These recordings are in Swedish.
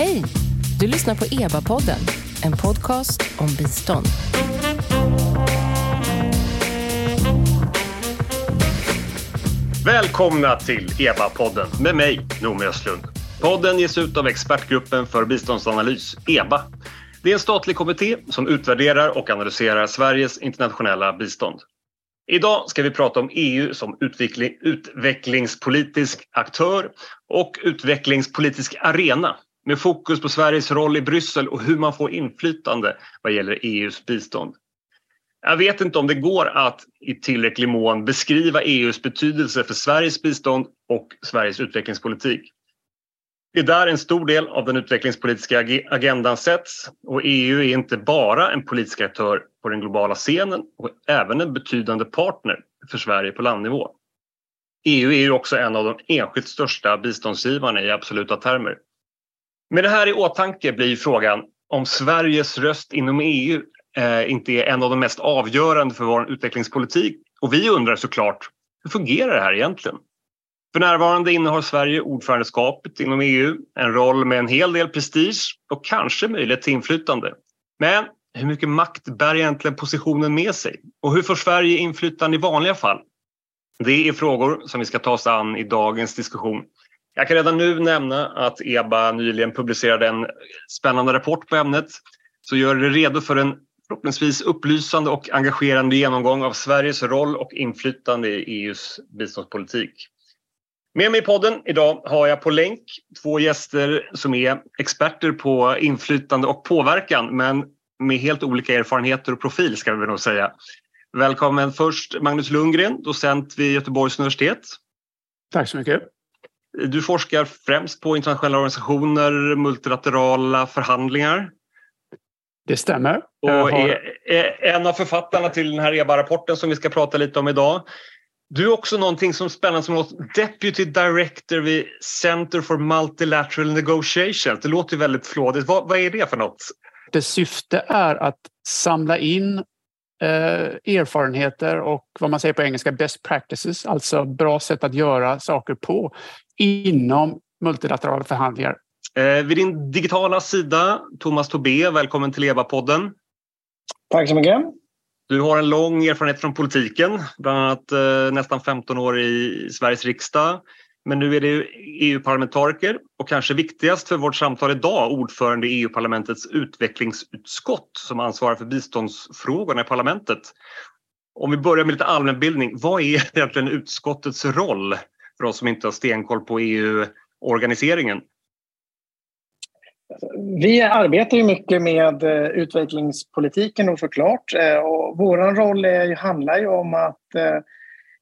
Hej! Du lyssnar på EBA-podden, en podcast om bistånd. Välkomna till EBA-podden med mig, Noomi Östlund. Podden ges ut av Expertgruppen för biståndsanalys, EBA. Det är en statlig kommitté som utvärderar och analyserar Sveriges internationella bistånd. Idag ska vi prata om EU som utveckling, utvecklingspolitisk aktör och utvecklingspolitisk arena med fokus på Sveriges roll i Bryssel och hur man får inflytande vad gäller EUs bistånd. Jag vet inte om det går att i tillräcklig mån beskriva EUs betydelse för Sveriges bistånd och Sveriges utvecklingspolitik. Det är där en stor del av den utvecklingspolitiska agendan sätts och EU är inte bara en politisk aktör på den globala scenen och även en betydande partner för Sverige på landnivå. EU är ju också en av de enskilt största biståndsgivarna i absoluta termer. Med det här i åtanke blir frågan om Sveriges röst inom EU eh, inte är en av de mest avgörande för vår utvecklingspolitik. Och vi undrar såklart, hur fungerar det här egentligen? För närvarande innehar Sverige ordförandeskapet inom EU, en roll med en hel del prestige och kanske möjlighet till inflytande. Men hur mycket makt bär egentligen positionen med sig? Och hur får Sverige inflytande i vanliga fall? Det är frågor som vi ska ta oss an i dagens diskussion. Jag kan redan nu nämna att EBA nyligen publicerade en spännande rapport på ämnet. Så gör det redo för en förhoppningsvis upplysande och engagerande genomgång av Sveriges roll och inflytande i EUs biståndspolitik. Med mig i podden idag har jag på länk två gäster som är experter på inflytande och påverkan men med helt olika erfarenheter och profil ska vi nog säga. Välkommen först Magnus Lundgren, docent vid Göteborgs universitet. Tack så mycket. Du forskar främst på internationella organisationer, multilaterala förhandlingar. Det stämmer. Och har... är en av författarna till den här EBA-rapporten som vi ska prata lite om idag. Du är också någonting som spännande som låter Deputy Director vid Center for Multilateral Negotiations. Det låter väldigt flådigt. Vad, vad är det för något? Dess syfte är att samla in eh, erfarenheter och vad man säger på engelska best practices, alltså bra sätt att göra saker på inom multilaterala förhandlingar. Eh, vid din digitala sida, Thomas Tobé, välkommen till EBA-podden. Tack så mycket. Du har en lång erfarenhet från politiken, bland annat eh, nästan 15 år i Sveriges riksdag. Men nu är du EU-parlamentariker och kanske viktigast för vårt samtal idag ordförande i EU-parlamentets utvecklingsutskott som ansvarar för biståndsfrågorna i parlamentet. Om vi börjar med lite allmänbildning, vad är egentligen utskottets roll för oss som inte har stenkoll på EU-organiseringen? Vi arbetar ju mycket med eh, utvecklingspolitiken eh, och såklart. Och vår roll är, handlar ju om att eh,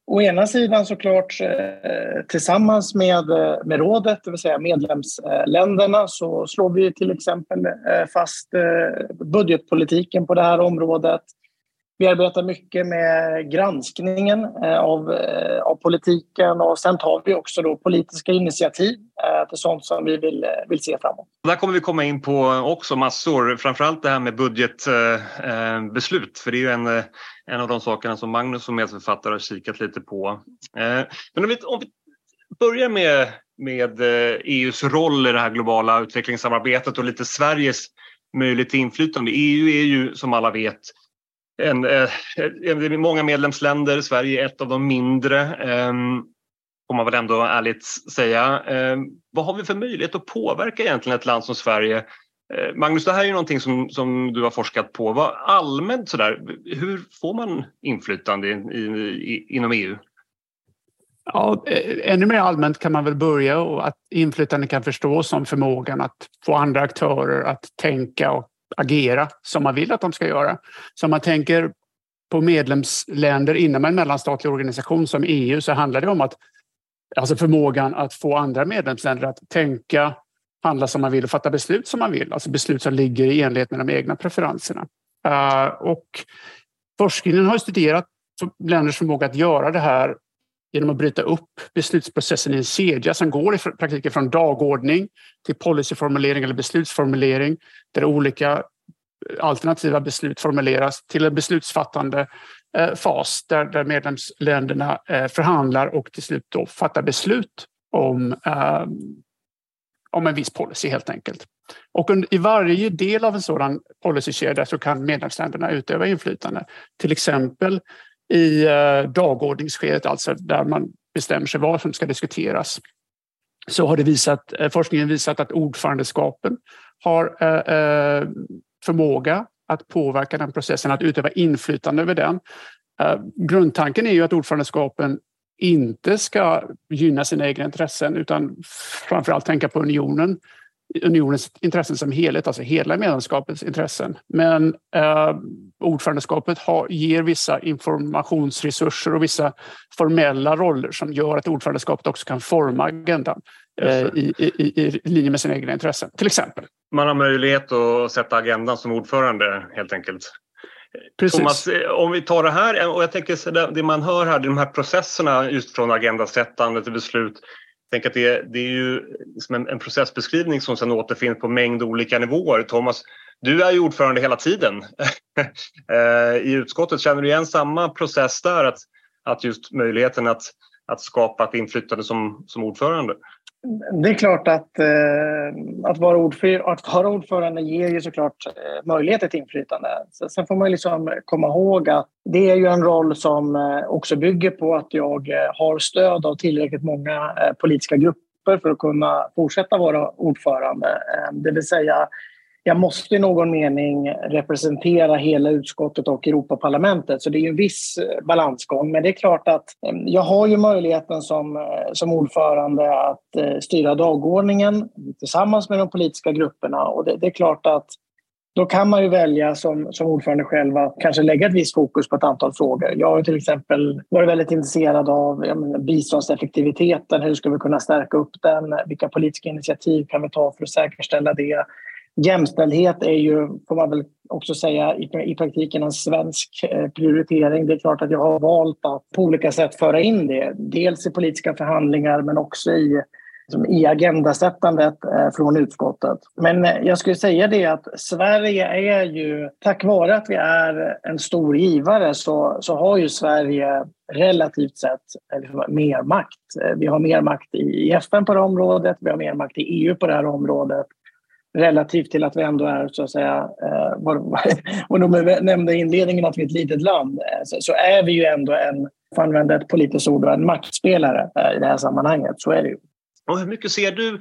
å ena sidan såklart eh, tillsammans med, eh, med rådet, det vill säga medlemsländerna, så slår vi till exempel eh, fast budgetpolitiken på det här området. Vi arbetar mycket med granskningen eh, av, eh, av politiken och sen tar vi också då politiska initiativ eh, till sånt som vi vill, vill se framåt. Där kommer vi komma in på också massor, framförallt det här med budgetbeslut för det är ju en, en av de sakerna som Magnus som medförfattare har kikat lite på. Men om vi, om vi börjar med, med e EUs roll i det här globala utvecklingssamarbetet och lite Sveriges möjlighet till inflytande. EU är ju som alla vet en, eh, en, många medlemsländer, Sverige är ett av de mindre. Eh, får man väl ändå ärligt säga. Eh, vad har vi för möjlighet att påverka egentligen ett land som Sverige? Eh, Magnus, det här är ju någonting som, som du har forskat på. Vad, allmänt sådär, hur får man inflytande i, i, inom EU? Ja, eh, ännu mer allmänt kan man väl börja och att inflytande kan förstås som förmågan att få andra aktörer att tänka och agera som man vill att de ska göra. Så om man tänker på medlemsländer inom en mellanstatlig organisation som EU så handlar det om att alltså förmågan att få andra medlemsländer att tänka, handla som man vill och fatta beslut som man vill. Alltså beslut som ligger i enlighet med de egna preferenserna. Uh, och forskningen har studerat länders förmåga att göra det här genom att bryta upp beslutsprocessen i en kedja som går i praktiken från dagordning till policyformulering eller beslutsformulering där olika eh, alternativa beslut formuleras till en beslutsfattande eh, fas där, där medlemsländerna eh, förhandlar och till slut då fattar beslut om, ehm, om en viss policy helt enkelt. Och i varje del av en sådan policykedja så kan medlemsländerna utöva inflytande. Till exempel i eh, dagordningsskedet, alltså där man bestämmer sig vad som ska diskuteras så har det visat, eh, forskningen visat att ordförandeskapen har eh, förmåga att påverka den processen, att utöva inflytande över den. Grundtanken är ju att ordförandeskapen inte ska gynna sina egna intressen utan framförallt tänka på unionen unionens intressen som helhet, alltså hela medlemskapets intressen. Men eh, ordförandeskapet har, ger vissa informationsresurser och vissa formella roller som gör att ordförandeskapet också kan forma agendan eh, i, i, i, linje med sina egna intressen, till exempel. Man har möjlighet att sätta agendan som ordförande helt enkelt. Precis. Thomas, eh, om vi tar det här och jag tänker det man hör här, de här processerna just från agendasättande till beslut tänk att det, det är ju liksom en, en, processbeskrivning som sedan återfinns på mängd olika nivåer. Thomas, du är ju ordförande hela tiden eh, i utskottet. Känner du igen samma process där? Att, att just möjligheten att, att skapa ett inflytande som, som ordförande? Det är klart att, eh, att, vara ordförande, att vara ordförande ger ju såklart eh, möjligheter till inflytande. Sen får man liksom komma ihåg att det är ju en roll som eh, också bygger på att jag eh, har stöd av tillräckligt många eh, politiska grupper för att kunna fortsätta vara ordförande. Eh, det vill säga jag måste i någon mening representera hela utskottet och Europaparlamentet. Så det är en viss eh, balansgång. Men det är klart att eh, jag har ju möjligheten som, eh, som ordförande att styra dagordningen tillsammans med de politiska grupperna. Och det, det är klart att då kan man ju välja som, som ordförande själv att kanske lägga ett visst fokus på ett antal frågor. Jag har till exempel varit väldigt intresserad av menar, biståndseffektiviteten. Hur ska vi kunna stärka upp den? Vilka politiska initiativ kan vi ta för att säkerställa det? Jämställdhet är ju, får man väl också säga, i, praktiken en svensk eh, prioritering. Det är klart att jag har valt att på olika sätt föra in det. Dels i politiska förhandlingar men också i, liksom, i agendasättandet eh, från utskottet. Men eh, jag skulle säga det att Sverige är ju, tack vare att vi är en stor givare så, så har ju Sverige relativt sett mer makt. Vi har mer makt i FN på det här området, vi har mer makt i EU på det här området relativt till att vi ändå är, så att säga, eh, vad, vad de nämnde i inledningen, att vi är ett litet land, eh, så, så, är vi ju ändå en, för att använda ett politiskt ord, en maktspelare eh, i det här sammanhanget. Så är det ju. Och hur mycket ser du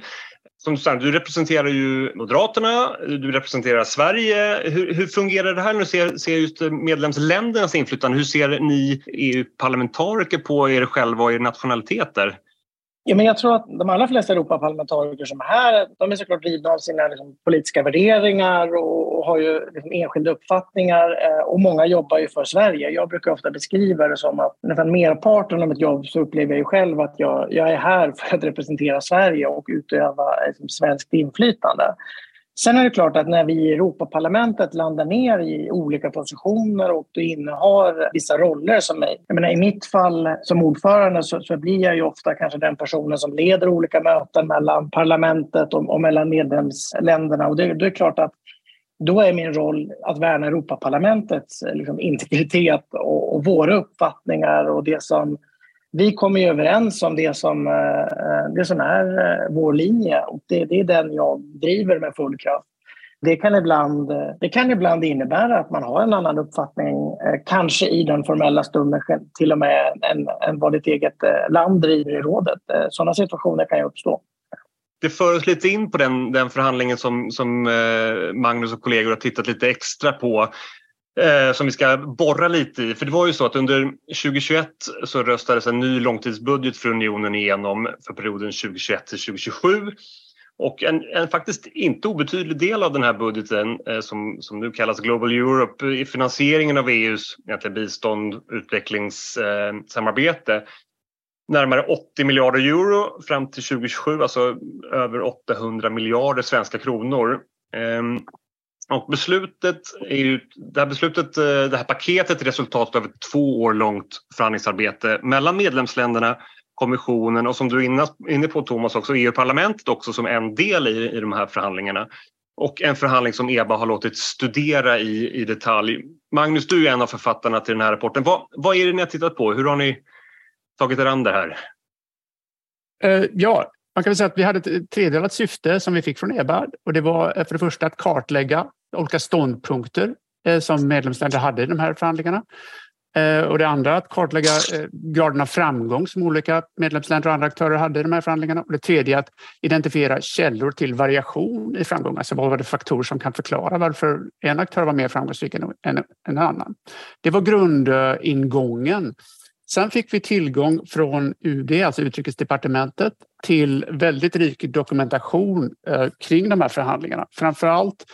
som du, du representerar ju Moderaterna, du representerar Sverige. Hur, hur fungerar det här nu? Ser, ser just medlemsländernas inflytande? Hur ser ni EU-parlamentariker på er själva och er nationaliteter? Ja, men jag tror att de allra flesta Europaparlamentariker som är här, de är såklart drivna av sina liksom, politiska värderingar och, och har ju liksom, enskilda uppfattningar. Eh, och många jobbar ju för Sverige. Jag brukar ofta beskriva det som att nästan merparten av mitt jobb så upplever jag ju själv att jag, jag är här för att representera Sverige och utöva liksom, svenskt inflytande. Sen är det klart att när vi i Europaparlamentet landar ner i olika positioner och du innehar vissa roller som mig. Jag menar, I mitt fall som ordförande så, så, blir jag ju ofta kanske den personen som leder olika möten mellan parlamentet och, och mellan medlemsländerna. Och det, det är klart att då är min roll att värna Europaparlamentets liksom, integritet och, och våra uppfattningar och det som vi kommer ju överens om det som, eh, eh, det som är eh, vår linje och det, det är den jag driver med full kraft. Det kan, ibland, det kan ibland innebära att man har en annan uppfattning, kanske i den formella stunden till och med än, än vad ditt eget land driver i rådet. Sådana situationer kan ju uppstå. Det för oss lite in på den, den förhandlingen som, som Magnus och kollegor har tittat lite extra på eh, som vi ska borra lite i. För det var ju så att under 2021 så röstades en ny långtidsbudget för unionen igenom för perioden 2021 till 2027. Och en, en, faktiskt inte obetydlig del av den här budgeten eh, som, som nu kallas Global Europe i finansieringen av EUs egentligen bistånd utvecklingssamarbete eh, närmare 80 miljarder euro fram till 2027, alltså över 800 miljarder svenska kronor. Eh, och beslutet är ju, det här beslutet, eh, det här paketet är resultatet av ett två år långt förhandlingsarbete mellan medlemsländerna, kommissionen och som du är inne på Thomas också EU-parlamentet också som en del i, i de här förhandlingarna. Och en förhandling som EBA har låtit studera i, i detalj. Magnus, du är en av författarna till den här rapporten. Vad, vad är det ni har tittat på? Hur har ni tagit er an det här? Uh, ja, man kan säga att vi hade ett tredelat syfte som vi fick från EBA och det var eh, för det första att kartlägga olika ståndpunkter eh, som medlemsländer hade i de här förhandlingarna. Eh, och det andra att kartlägga eh, graden av framgång som olika medlemsländer och andra aktörer hade i de här förhandlingarna. Och det tredje att identifiera källor till variation i framgång. Alltså vad var det faktorer som kan förklara varför en aktör var mer framgångsrik än en annan. Det var grundingången. Sen fick vi tillgång från UD, alltså Utrikesdepartementet, till väldigt rik dokumentation kring de här förhandlingarna. Framför allt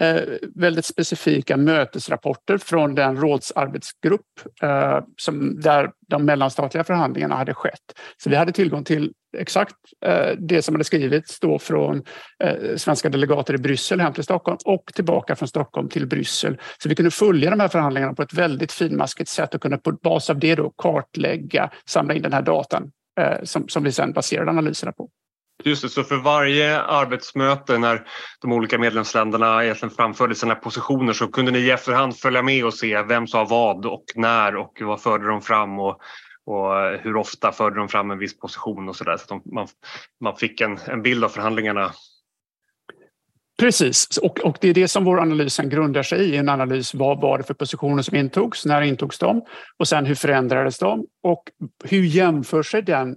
Eh, väldigt specifika mötesrapporter från den rådsarbetsgrupp eh, som, där de mellanstatliga förhandlingarna hade skett. Så vi hade tillgång till exakt eh, det som hade skrivits då från eh, svenska delegater i Bryssel hem till Stockholm och tillbaka från Stockholm till Bryssel. Så vi kunde följa de här förhandlingarna på ett väldigt finmaskigt sätt och kunde på bas av det då kartlägga, samla in den här datan eh, som, som vi sedan baserade analyserna på. Just det, så för varje arbetsmöte när de olika medlemsländerna egentligen framförde sina positioner så kunde ni i efterhand följa med och se vem sa vad och när och vad förde de fram och, och hur ofta förde de fram en viss position och så där. Så att man, man fick en, en bild av förhandlingarna. Precis, och, och det är det som vår analys sen grundar sig i. En analys vad var det för positioner som intogs, när intogs de? Och sen hur förändrades de? Och hur jämför sig den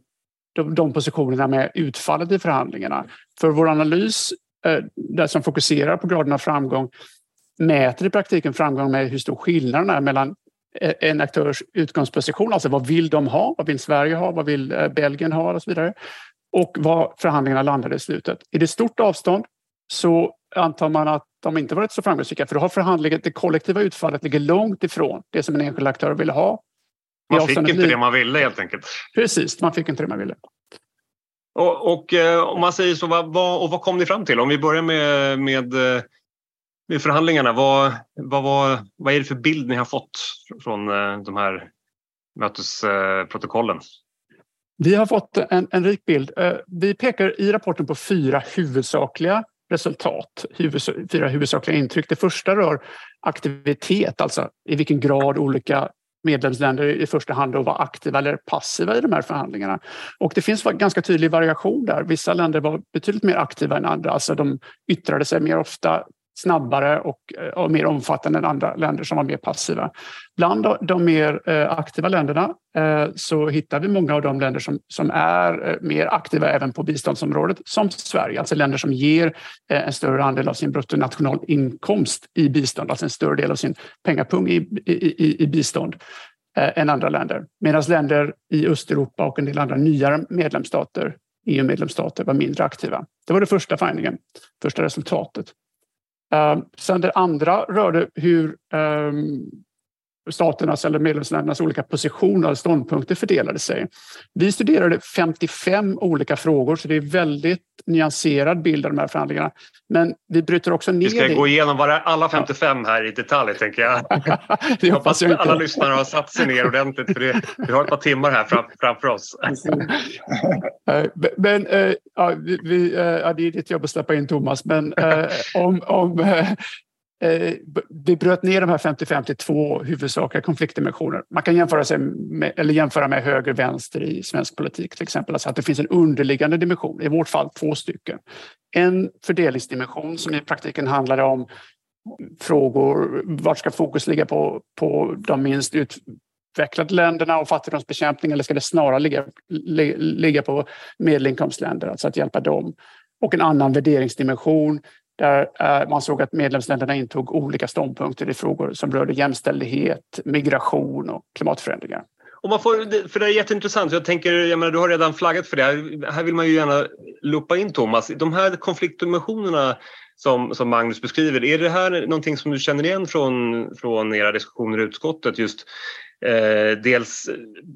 de, de positionerna med utfallet i förhandlingarna. För vår analys, eh, där som fokuserar på graden av framgång, mäter i praktiken framgång med hur stor skillnaden är mellan eh, en aktörs utgångsposition, alltså vad vill de ha, vad vill Sverige ha, vad vill eh, Belgien ha och så vidare. Och vad förhandlingarna landade i slutet. Är det stort avstånd så antar man att de inte varit så framgångsrika för då har förhandlingen, det kollektiva utfallet ligger långt ifrån det som en enskild aktör ville ha man fick inte det man ville helt enkelt. Precis, man fick inte det man ville. Och, och eh, om man säger så, vad, vad, och vad kom ni fram till? Om vi börjar med, med, eh, med förhandlingarna. Vad, vad, vad, vad är det för bild ni har fått från eh, de här mötesprotokollen? Vi har fått en, en rik bild. Vi pekar i rapporten på fyra huvudsakliga resultat, huvud, fyra huvudsakliga intryck. Det första rör aktivitet, alltså i vilken grad olika medlemsländer i första hand att vara aktiva eller passiva i de här förhandlingarna. Och det finns ganska tydlig variation där. Vissa länder var betydligt mer aktiva än andra, alltså de yttrade sig mer ofta snabbare och, eh, och, mer omfattande än andra länder som var mer passiva. Bland de mer eh, aktiva länderna eh, så hittar vi många av de länder som, som är mer aktiva även på biståndsområdet, som Sverige, alltså länder som ger en större andel av sin bruttonationalinkomst i bistånd, alltså en större del av sin pengapung i, i, i, i bistånd än andra länder. Medan länder i Östeuropa och en del andra nyare medlemsstater EU-medlemsstater var mindre aktiva. Det var det första findingen, första resultatet. Eh, sen det andra rörde hur ehm, staternas eller medlemsländernas olika positioner och ståndpunkter fördelade sig. Vi studerade 55 olika frågor så det är väldigt nyanserad bild av de här förhandlingarna. Men vi bryter också ner Vi ska gå igenom alla 55 här i detalj tänker jag. det jag hoppas jag alla lyssnare har satt sig ner ordentligt för det, vi har ett par timmar här fram, framför oss. Eh, men äh, ja, vi, äh, ja, det är ditt jobb att släppa in Thomas men äh, om, om Eh, Eh, vi bröt ner de här 50-50 till två huvudsakliga konfliktdimensioner. Man kan jämföra, sig med, eller jämföra med höger vänster i svensk politik till exempel. Alltså att det finns en underliggande dimension, i vårt fall två stycken. En fördelningsdimension som i praktiken handlar om frågor, vart ska fokus ligga på, på de minst utvecklade länderna och fattigdomsbekämpning eller ska det snarare ligga, ligga på medelinkomstländer, alltså att hjälpa dem? Och en annan värderingsdimension där eh, man såg att medlemsländerna intog olika ståndpunkter i frågor som rörde jämställdhet, migration och klimatförändringar. Och man får, för det är jätteintressant. Jag tänker, jag menar, du har redan flaggat för det. Här, här vill man ju gärna loppa in Thomas. De här konfliktdimensionerna som, som Magnus beskriver, är det här någonting som du känner igen från, från era diskussioner i utskottet? Just eh, dels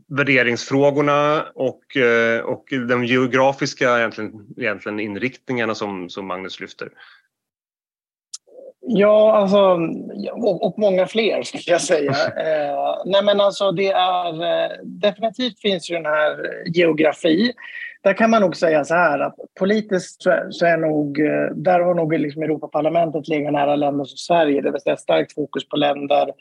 värderingsfrågorna och, eh, och de geografiska egentligen, egentligen inriktningarna som, som Magnus lyfter. Ja, alltså, och, många fler skulle jag säga. Eh, nej men alltså det är, eh, definitivt finns ju den här geografi. Där kan man nog säga så här att politiskt så är, så är nog, eh, där har nog liksom Europaparlamentet legat nära länder som Sverige, det vill säga starkt fokus på länder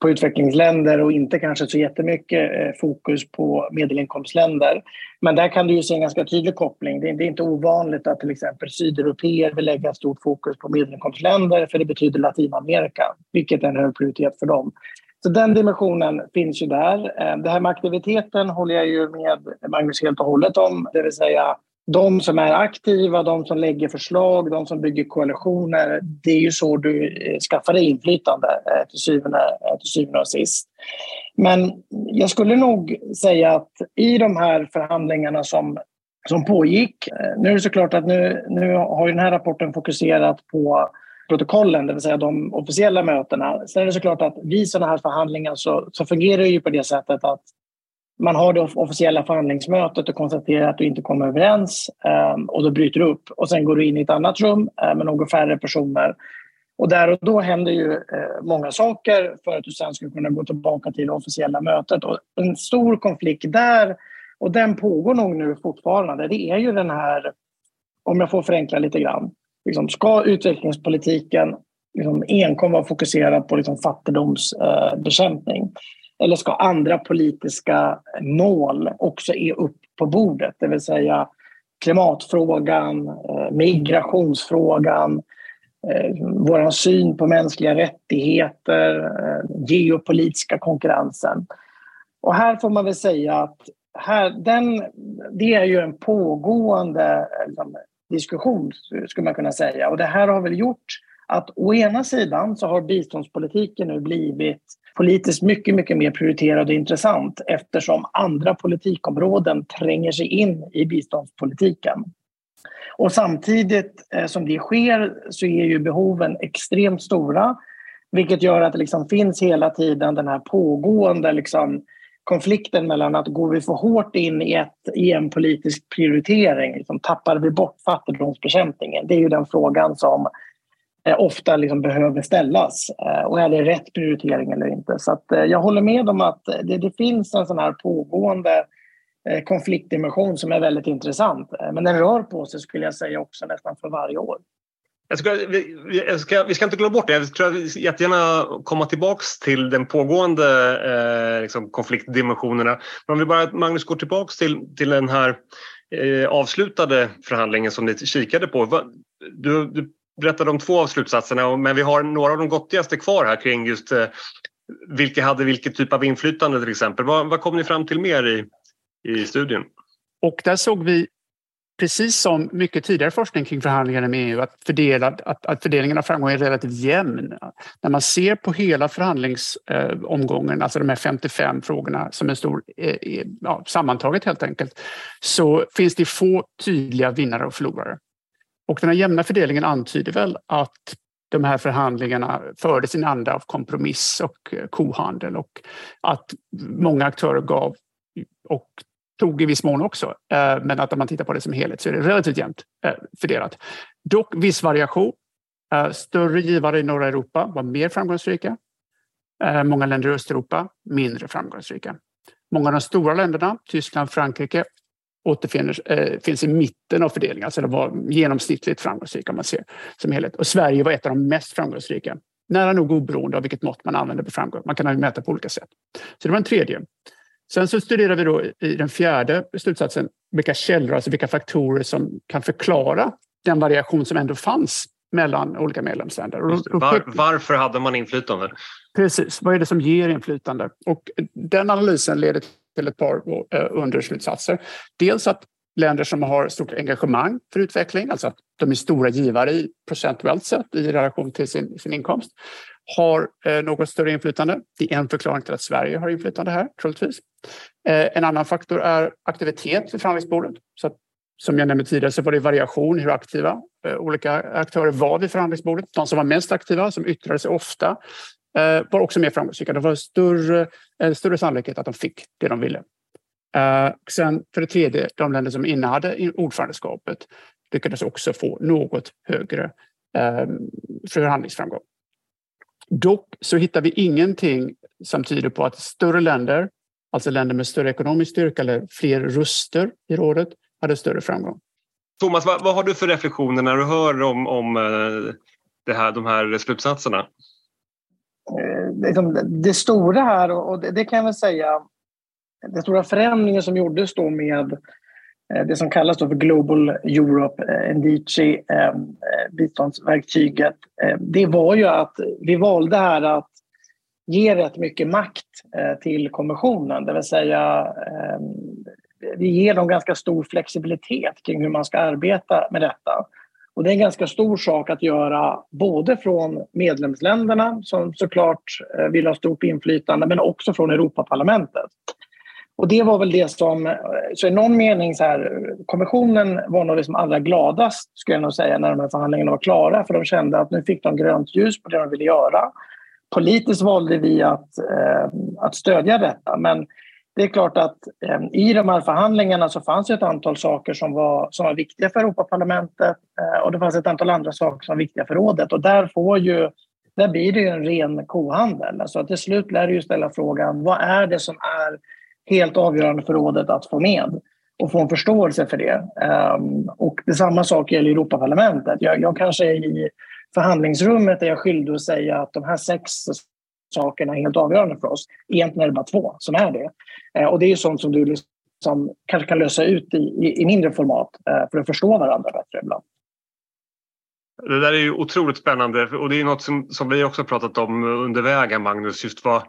på utvecklingsländer och inte kanske så jättemycket eh, fokus på medelinkomstländer. Men där kan du ju se en ganska tydlig koppling. Det är, inte ovanligt att till exempel sydeuropeer vill lägga stort fokus på medelinkomstländer för det betyder Latinamerika, vilket är en hög prioritet för dem. Så den dimensionen finns ju där. Eh, det här med aktiviteten håller jag ju med Magnus helt och hållet om, det vill säga de som är aktiva, de som lägger förslag, de som bygger koalitioner. Det är ju så du eh, skaffar dig inflytande eh, till syvende, eh, till syvende och sist. Men jag skulle nog säga att i de här förhandlingarna som, som pågick, nu är det såklart att nu, nu har den här rapporten fokuserat på protokollen, det vill säga de officiella mötena. Sen är det såklart att vid sådana här förhandlingar så, så fungerar det ju på det sättet att man har det officiella förhandlingsmötet och konstaterar att du inte kommer överens ehm, och då bryter du upp och sen går du in i ett annat rum eh, med något färre personer. Och där och då händer ju eh, många saker för att du sen ska kunna gå tillbaka till det officiella mötet. Och en stor konflikt där, och den pågår nog nu fortfarande, det är ju den här, om jag får förenkla lite grann, liksom, ska utvecklingspolitiken liksom, enkom vara fokuserad på liksom, fattigdomsbekämpning? Eh, eller ska andra politiska mål också är upp på bordet? Det vill säga klimatfrågan, eh, migrationsfrågan, eh, vår syn på mänskliga rättigheter, eh, geopolitiska konkurrensen. Och här får man väl säga att här, den, det är ju en pågående liksom, diskussion, skulle man kunna säga. Och det här har väl gjort att å ena sidan så har biståndspolitiken nu blivit politiskt mycket, mycket mer prioriterad och intressant eftersom andra politikområden tränger sig in i biståndspolitiken. Och samtidigt eh, som det sker så är ju behoven extremt stora vilket gör att det liksom finns hela tiden den här pågående liksom konflikten mellan att går vi för hårt in i, ett, i en politisk prioritering, liksom, tappar vi bort fattigdomsbekämpningen? Det är ju den frågan som Eh, ofta liksom behöver ställas. Eh, och är det rätt prioritering eller inte? Så att, eh, jag håller med om att det, det finns en sån här pågående eh, konfliktdimension som är väldigt intressant. Eh, men den rör på sig skulle jag säga också nästan för varje år. Jag ska, vi, jag ska, vi ska inte glömma bort det. Jag tror att jättegärna komma tillbaks till den pågående eh, liksom konfliktdimensionerna. Men om vi bara, Magnus, går tillbaks till, till den här eh, avslutade förhandlingen som ni kikade på. Du, du berättade om två av slutsatserna men vi har några av de gottigaste kvar här kring just eh, vilka hade vilken typ av inflytande till exempel. Vad, vad kom ni fram till mer i, i studien? Och där såg vi precis som mycket tidigare forskning kring förhandlingarna med EU, att, fördela, att, att fördelningen av framgång är relativt jämn. När man ser på hela förhandlingsomgången, eh, alltså de här 55 frågorna som är stor eh, e- ja, sammantaget helt enkelt, så finns det få tydliga vinnare och förlorare. Och den här jämna fördelningen antyder väl att de här förhandlingarna fördes i en anda av kompromiss och eh, kohandel och att många aktörer gav och tog i viss mån också. Eh, men att om man tittar på det som helhet så är det relativt jämnt eh, fördelat. Dock viss variation. Större givare i norra Europa var mer framgångsrika. Många länder i Östeuropa mindre framgångsrika. Många av de stora länderna, Tyskland, Frankrike, återfinns finns i mitten av fördelningen. Alltså det var genomsnittligt framgångsrika man ser som helhet. Och Sverige var ett av de mest framgångsrika. Nära nog oberoende av vilket mått man använder på framgång. Man kan mäta på olika sätt. Så det var en tredje. Sen så studerar vi då i den fjärde slutsatsen vilka källor, alltså vilka faktorer som kan förklara den variation som ändå fanns mellan olika medlemsländer. Var, varför hade man inflytande? Precis, vad är det som ger inflytande? Och den analysen leder till ett par eh, underslutsatser. Dels att länder som har stort engagemang för utveckling, alltså att de är stora givare i procentuellt sett i relation till sin, sin inkomst, har eh, något större inflytande. Det är en förklaring till att Sverige har inflytande här, troligtvis. Eh, en annan faktor är aktivitet vid förhandlingsbordet. Så att, som jag nämnde tidigare så var det variation hur aktiva eh, olika aktörer var vid förhandlingsbordet. De som var mest aktiva, som yttrade sig ofta, Eh, var också mer framgångsrika. Det var större, en större sannolikhet att de fick det de ville. Eh, sen för det tredje, de länder som innehade ordförandeskapet lyckades också få något högre eh, förhandlingsframgång. Dock så hittar vi ingenting som tyder på att större länder, alltså länder med större ekonomisk styrka eller fler röster i rådet, hade större framgång. Thomas, vad, vad har du för reflektioner när du hör om, om eh, det här, de här slutsatserna? Eh, liksom, det stora här, och det, det kan jag väl säga, den stora förändringen som gjordes då med eh, det som kallas för Global Europe, eh, eh biståndsverktyget, det var ju att vi valde här att ge rätt mycket makt till kommissionen, det vill säga vi ger dem ganska stor flexibilitet kring hur man ska arbeta med detta. Och det är en ganska stor sak att göra både från medlemsländerna som såklart eh, vill ha stort inflytande men också från Europaparlamentet. Och det var väl det som, eh, så i någon mening så här, kommissionen var nog liksom allra gladast skulle jag nog säga när de här förhandlingarna var klara för de kände att nu fick de grönt ljus på det de ville göra. Politiskt valde vi att, eh, att stödja detta men det är klart att eh, i de här förhandlingarna så fanns ett antal saker som var, som var viktiga för Europaparlamentet eh, och det fanns ett antal andra saker som var viktiga för rådet och där får ju där blir det ju en ren kohandel. Alltså till slut lär det ju ställa frågan vad är det som är helt avgörande för rådet att få med och få en förståelse för det. Um, och detsamma sak gäller Europaparlamentet. Jag, jag kanske är i förhandlingsrummet är jag skyldig att säga att de här sex sakerna är helt avgörande för oss. Egentligen är det bara två som är det. Eh, och det är ju sånt som du liksom kanske kan lösa ut i, i, i mindre format eh, för att förstå varandra bättre ibland. Det där är ju otroligt spännande och det är något som, som vi också pratat om under vägen Magnus. Just vad,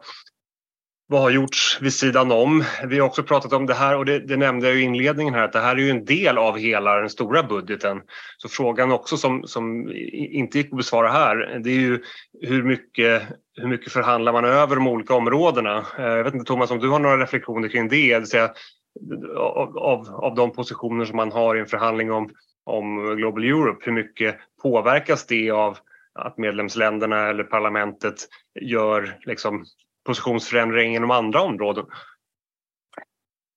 vad har gjorts vid sidan om? Vi har också pratat om det här och det, det, nämnde jag i inledningen här att det här är ju en del av hela den stora budgeten. Så frågan också som, som inte gick att besvara här det är ju hur mycket, hur mycket förhandlar man över de olika områdena? Eh, jag vet inte Thomas om du har några reflektioner kring det? det säga, av, av, av de positioner som man har i en förhandling om, om Global Europe, hur mycket påverkas det av att medlemsländerna eller parlamentet gör liksom positionsförändring inom andra områden?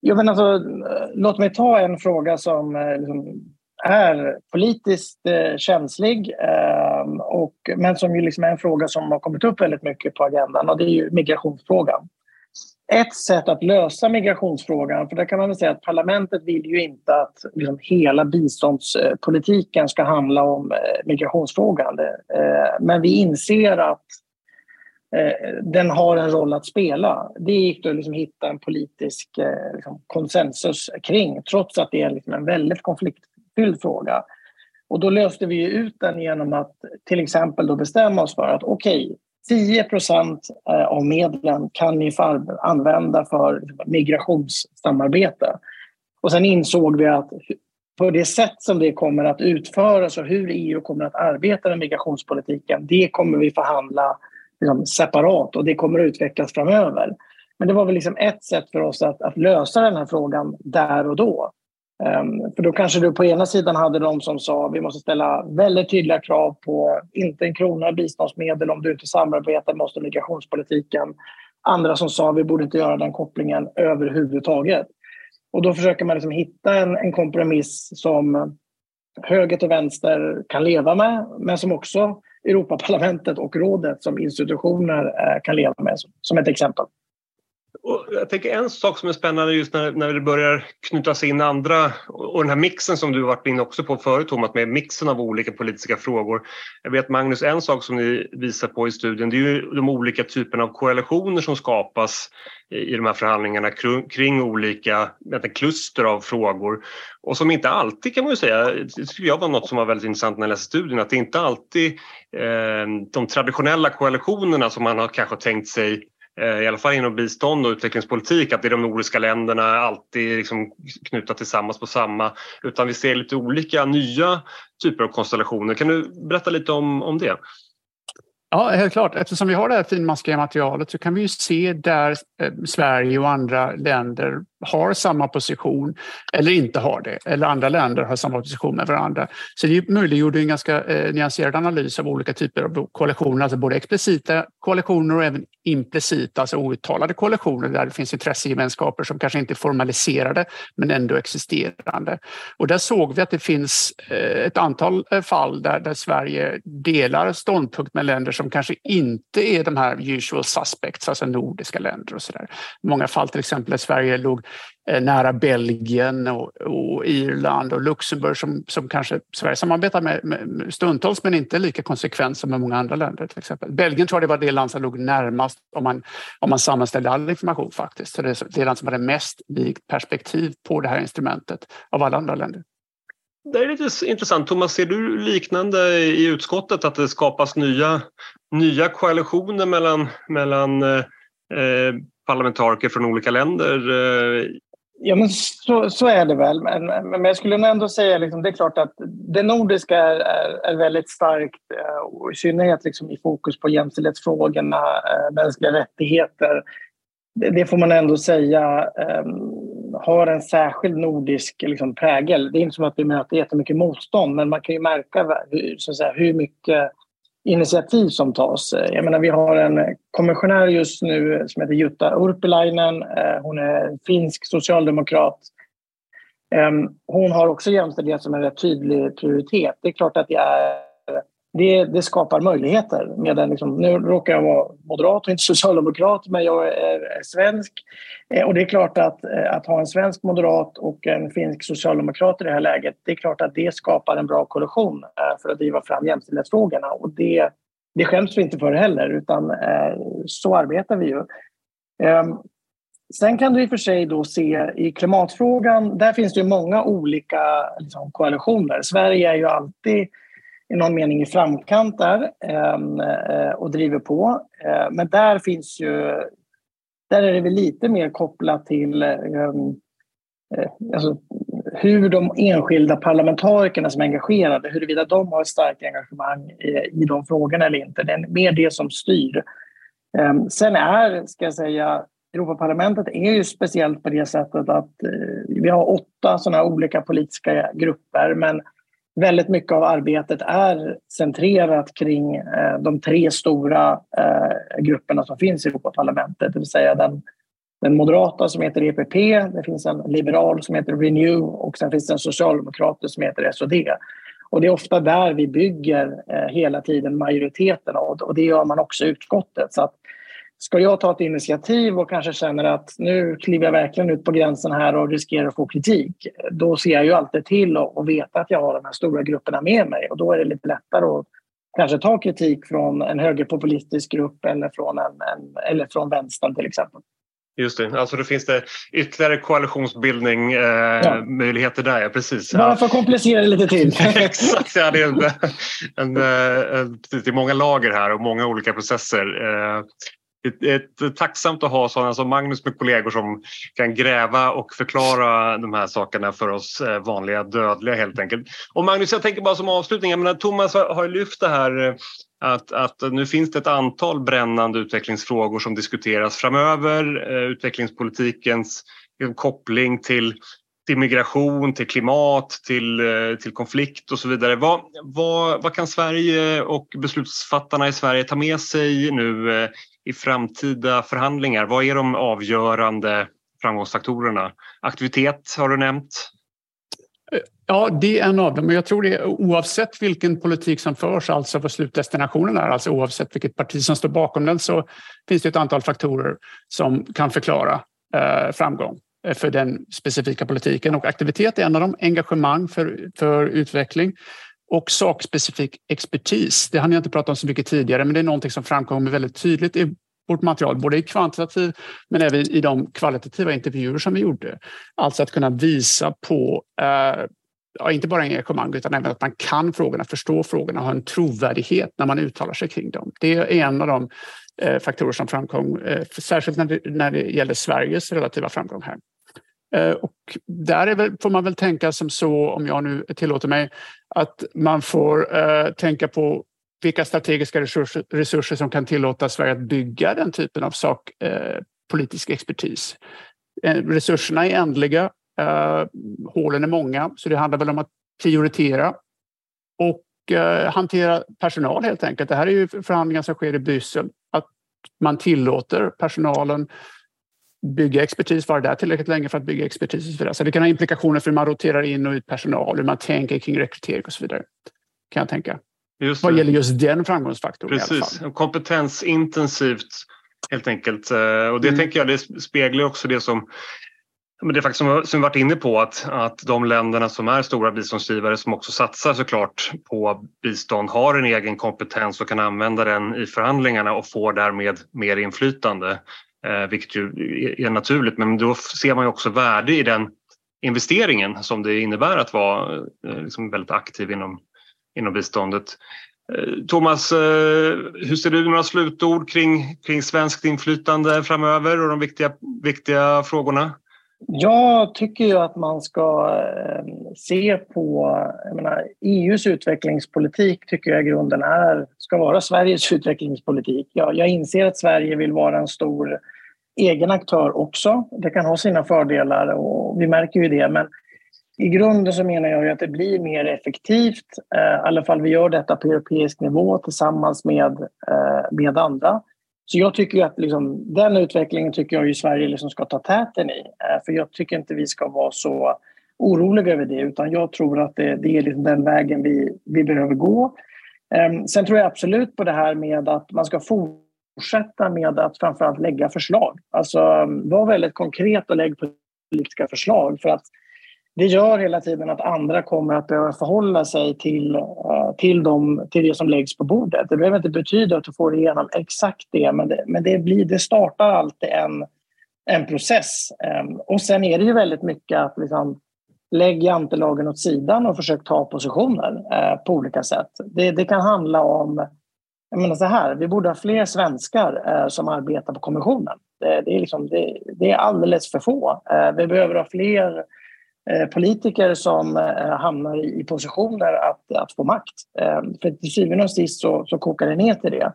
Jo, men alltså, låt mig ta en fråga som eh, liksom är politiskt eh, känslig eh, och, men som ju liksom är en fråga som har kommit upp väldigt mycket på agendan och det är ju migrationsfrågan. Ett sätt att lösa migrationsfrågan, för där kan man väl säga att parlamentet vill ju inte att liksom hela biståndspolitiken ska handla om eh, migrationsfrågan. Eh, men vi inser att Eh, den har en roll att spela. Det gick då att liksom hitta en politisk eh, liksom, konsensus kring trots att det är liksom en väldigt konfliktfylld fråga. Och då löste vi ut den genom att till exempel då bestämma oss för att okej, okay, 10 eh, av medlen kan ni få använda för liksom migrationssamarbete. Och sen insåg vi att på det sätt som det kommer att utföras och hur EU kommer att arbeta med migrationspolitiken, det kommer vi förhandla liksom separat och det kommer att utvecklas framöver. Men det var väl liksom ett sätt för oss att, att lösa den här frågan där och då. Um, för då kanske du på ena sidan hade de som sa vi måste ställa väldigt tydliga krav på inte en krona biståndsmedel om du inte samarbetar med oss i migrationspolitiken. Andra som sa vi borde inte göra den kopplingen överhuvudtaget. Och då försöker man liksom hitta en, en kompromiss som höger till vänster kan leva med men som också Europaparlamentet och rådet som institutioner eh, kan leva med, som ett exempel. Och jag tänker en sak som är spännande just när, när det börjar knytas in andra och den här mixen som du varit inne också på förut Tomas, med mixen av olika politiska frågor. Jag vet Magnus, en sak som ni visar på i studien det är ju de olika typerna av koalitioner som skapas i de här förhandlingarna kring olika kluster av frågor och som inte alltid kan man ju säga, det tycker jag var något som var väldigt intressant när jag läste studien, att det inte alltid eh, de traditionella koalitionerna som man har kanske tänkt sig Eh, i alla fall inom bistånd och utvecklingspolitik, att det är de nordiska länderna alltid liksom knutna tillsammans på samma, utan vi ser lite olika nya typer av konstellationer. Kan du berätta lite om, om det? Ja, helt klart. Eftersom vi har det här finmaskiga materialet så kan vi ju se där eh, Sverige och andra länder har samma position eller inte har det, eller andra länder har samma position med varandra. Så det möjliggjorde en ganska eh, nyanserad analys av olika typer av koalitioner, alltså både explicita koalitioner och även implicita, alltså outtalade koalitioner där det finns intressegemenskaper som kanske inte är formaliserade men ändå existerande. Och där såg vi att det finns eh, ett antal eh, fall där, där Sverige delar ståndpunkt med länder som kanske inte är de här usual suspects, alltså nordiska länder och sådär. I många fall till exempel Sverige låg eh, nära Belgien och, och, Irland och Luxemburg som, som kanske Sverige samarbetar med, med stundtals men inte lika konsekvent som med många andra länder till exempel. Belgien tror jag det var det land som låg närmast om man, om man sammanställde all information faktiskt. Så det är det land som hade mest likt perspektiv på det här instrumentet av alla andra länder. Det är lite intressant. Thomas, ser du liknande i utskottet att det skapas nya, nya koalitioner mellan, mellan eh, eh parlamentariker från olika länder? Eh, ja, men så, så är det väl. Men, men jag skulle ändå säga liksom, det är klart att det nordiska är, är, är väldigt starkt eh, och i synnerhet liksom i fokus på jämställdhetsfrågorna, mänskliga rättigheter. Det, får man ändå säga ehm, har en särskild nordisk liksom, prägel. Det är inte som att vi möter jättemycket motstånd men man kan ju märka så att säga, hur mycket initiativ som tas. Eh, jag menar, vi har en kommissionär just nu som heter Jutta Urpilainen. Eh, hon är finsk socialdemokrat. Ehm, hon har också jämställdhet som en rätt tydlig prioritet. Det är klart att det är det, det skapar möjligheter. Med den, liksom, nu råkar jag vara moderat och inte socialdemokrat, men jag är, svensk. Eh, och det är klart att, eh, att ha en svensk moderat och en finsk socialdemokrat i det här läget, det är klart att det skapar en bra koalition eh, för att driva fram jämställdhetsfrågorna. Och det, det skäms vi inte för heller, utan så arbetar vi ju. Ehm, sen kan du i och för sig då se i klimatfrågan, där finns det många olika liksom, koalitioner. Sverige är ju alltid i någon mening i framkant där ehm, eh, och driver på. Eh, men där finns ju... Där är det väl lite mer kopplat till ehm, eh, alltså, hur de enskilda parlamentarikerna som är engagerade, huruvida de har ett starkt engagemang i, de frågorna eller inte. Det är mer det som styr. Ehm, sen är, ska jag säga, Europaparlamentet är ju speciellt på det sättet att vi har åtta sådana olika politiska grupper men väldigt mycket av arbetet är centrerat kring eh, de tre stora eh, grupperna som finns i Europaparlamentet. Det vill säga den, den moderata som heter EPP, det finns en liberal som heter Renew och sen finns det en socialdemokrat som heter SOD. Och det är ofta där vi bygger eh, hela tiden majoriteten och, och det gör man också i utskottet. Så att Ska jag ta ett initiativ och kanske känner att nu kliver jag verkligen ut på gränsen här och riskerar att få kritik, då ser jag ju alltid till att veta att jag har de här stora grupperna med mig och då är det lite lättare att kanske ta kritik från en högerpopulistisk grupp eller från, en, en eller från vänstern till exempel. Just det, alltså då finns det ytterligare koalitionsbildning, eh, ja. möjligheter där, ja precis. Bara för att komplicera det lite till. Exakt, ja, det är, en, en, en, det är många lager här och många olika processer. Eh, det är tacksamt att ha sådana som Magnus med kollegor som kan gräva och förklara de här sakerna för oss eh, vanliga dödliga helt enkelt. Och Magnus, jag tänker bara som avslutning, jag menar, Thomas har lyft det här eh, att, att nu finns det ett antal brännande utvecklingsfrågor som diskuteras framöver. Eh, utvecklingspolitikens koppling till till migration, till klimat, till, till konflikt och så vidare. Vad, vad, vad kan Sverige och beslutsfattarna i Sverige ta med sig nu i framtida förhandlingar? Vad är de avgörande framgångsfaktorerna? Aktivitet har du nämnt. Ja, det är en av dem. Men jag tror det oavsett vilken politik som förs, alltså vad slutdestinationen är, alltså oavsett vilket parti som står bakom den, så finns det ett antal faktorer som kan förklara eh, framgång för den specifika politiken. Och aktivitet är en av dem. Engagemang för, för utveckling och sakspecifik expertis. Det hann jag inte prata om så mycket tidigare, men det är någonting som framkommer väldigt tydligt i vårt material, både i kvantitativ men även i de kvalitativa intervjuer som vi gjorde. Alltså att kunna visa på eh, ja, inte bara engagemang utan även att man kan frågorna, förstår frågorna och har en trovärdighet när man uttalar sig kring dem. Det är en av de eh, faktorer som framkom, eh, särskilt när det, när det gäller Sveriges relativa framgång här. Eh, och där väl, får man väl tänka som så, om jag nu tillåter mig, att man får eh, tänka på vilka strategiska resurser, resurser, som kan tillåta Sverige att bygga den typen av sak, eh, politisk expertis. Eh, resurserna är ändliga, eh, hålen är många, så det handlar väl om att prioritera och eh, hantera personal helt enkelt. Det här är ju förhandlingar som sker i Bryssel, att man tillåter personalen bygga expertis, vara där tillräckligt länge för att bygga expertis och så vidare. Så det kan ha implikationer för hur man roterar in och ut personal, hur man tänker kring rekrytering och så vidare. Kan jag tänka. Just vad gäller just den framgångsfaktorn. Precis, kompetensintensivt helt enkelt. Eh, och det mm. tänker jag det speglar också det som men det är faktiskt som, som vi varit inne på att, att de länderna som är stora biståndsgivare som också satsar såklart på bistånd har en egen kompetens och kan använda den i förhandlingarna och får därmed mer inflytande. Eh, vilket ju är naturligt men då ser man ju också värde i den investeringen som det innebär att vara eh, liksom väldigt aktiv inom, inom biståndet. Eh, Thomas, eh, hur ser du några slutord kring, kring svenskt inflytande framöver och de viktiga, viktiga frågorna? Jag tycker ju att man ska eh, se på... Jag menar, EUs utvecklingspolitik tycker jag i grunden är, ska vara Sveriges utvecklingspolitik. Jag, jag inser att Sverige vill vara en stor egen aktör också. Det kan ha sina fördelar och vi märker ju det. Men i grunden så menar jag att det blir mer effektivt, eh, i alla fall vi gör detta på europeisk nivå tillsammans med, eh, med andra. Så jag tycker att liksom, den utvecklingen tycker jag ju Sverige liksom ska ta täten i. Eh, för jag tycker inte vi ska vara så oroliga över det utan jag tror att det, det är liksom den vägen vi, vi behöver gå. Ehm, sen tror jag absolut på det här med att man ska fortsätta fortsätta med att framförallt lägga förslag. Alltså mm, var väldigt konkret och lägg politiska förslag för att det gör hela tiden att andra kommer att behöva förhålla sig till, eh, till, dem, till det som läggs på bordet. Det behöver inte betyda att du får igenom exakt det men det, men det, blir, det startar alltid en, en process. Ehm, och sen är det ju väldigt mycket att liksom, lägg jantelagen åt sidan och försök ta positioner eh, på olika sätt. Det, det kan handla om jag menar så här, vi borde ha fler svenskar eh, som arbetar på kommissionen. Det, det är liksom, det, det, är alldeles för få. Eh, vi behöver ha fler eh, politiker som eh, hamnar i, positioner att, att få makt. Eh, för till syvende och sist så, så kokar det ner till det.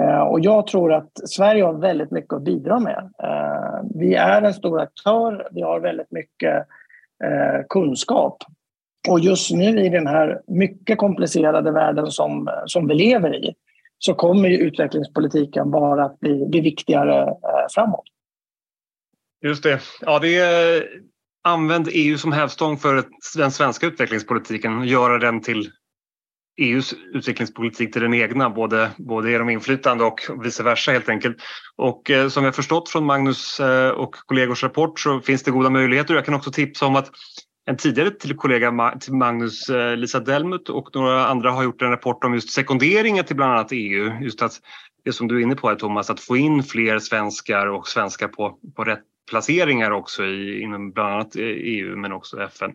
Eh, och jag tror att Sverige har väldigt mycket att bidra med. Eh, vi är en stor aktör, vi har väldigt mycket eh, kunskap. Och just nu i den här mycket komplicerade världen som, som vi lever i så kommer ju utvecklingspolitiken bara att bli, bli viktigare eh, framåt. Just det. Ja, det är, använd EU som hävstång för den svenska utvecklingspolitiken och göra den till EUs utvecklingspolitik till den egna, både, både genom inflytande och vice versa helt enkelt. Och eh, som vi har förstått från Magnus eh, och kollegors rapport så finns det goda möjligheter. Jag kan också tipsa om att en tidigare till kollega till Magnus, eh, Lisa Delmut och några andra har gjort en rapport om just sekunderingen till bland annat EU. Just att det som du är inne på här Thomas, att få in fler svenskar och svenskar på, på rätt placeringar också i, inom bland annat EU men också FN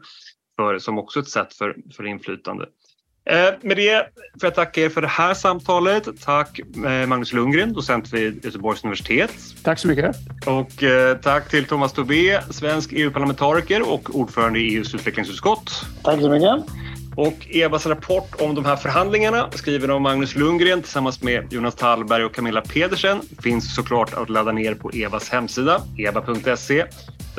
för, som också ett sätt för, för inflytande. Eh, med det får jag tacka er för det här samtalet. Tack eh, Magnus Lundgren, docent vid Göteborgs universitet. Tack så mycket. Och eh, tack till Thomas Tobé, svensk EU-parlamentariker och ordförande i EUs utvecklingsutskott. Tack så mycket. Och Evas rapport om de här förhandlingarna skriven av Magnus Lundgren tillsammans med Jonas Tallberg och Camilla Pedersen finns såklart att ladda ner på Evas hemsida, eva.se.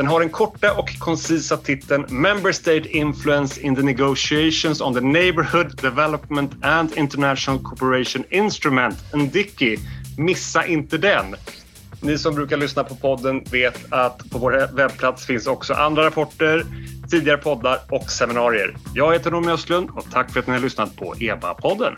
Den har den korta och koncisa titeln Member State Influence in the Negotiations on the Neighborhood Development and International Cooperation Instrument, NDICI. Missa inte den! Ni som brukar lyssna på podden vet att på vår webbplats finns också andra rapporter, tidigare poddar och seminarier. Jag heter Noomi Östlund och tack för att ni har lyssnat på EBA-podden.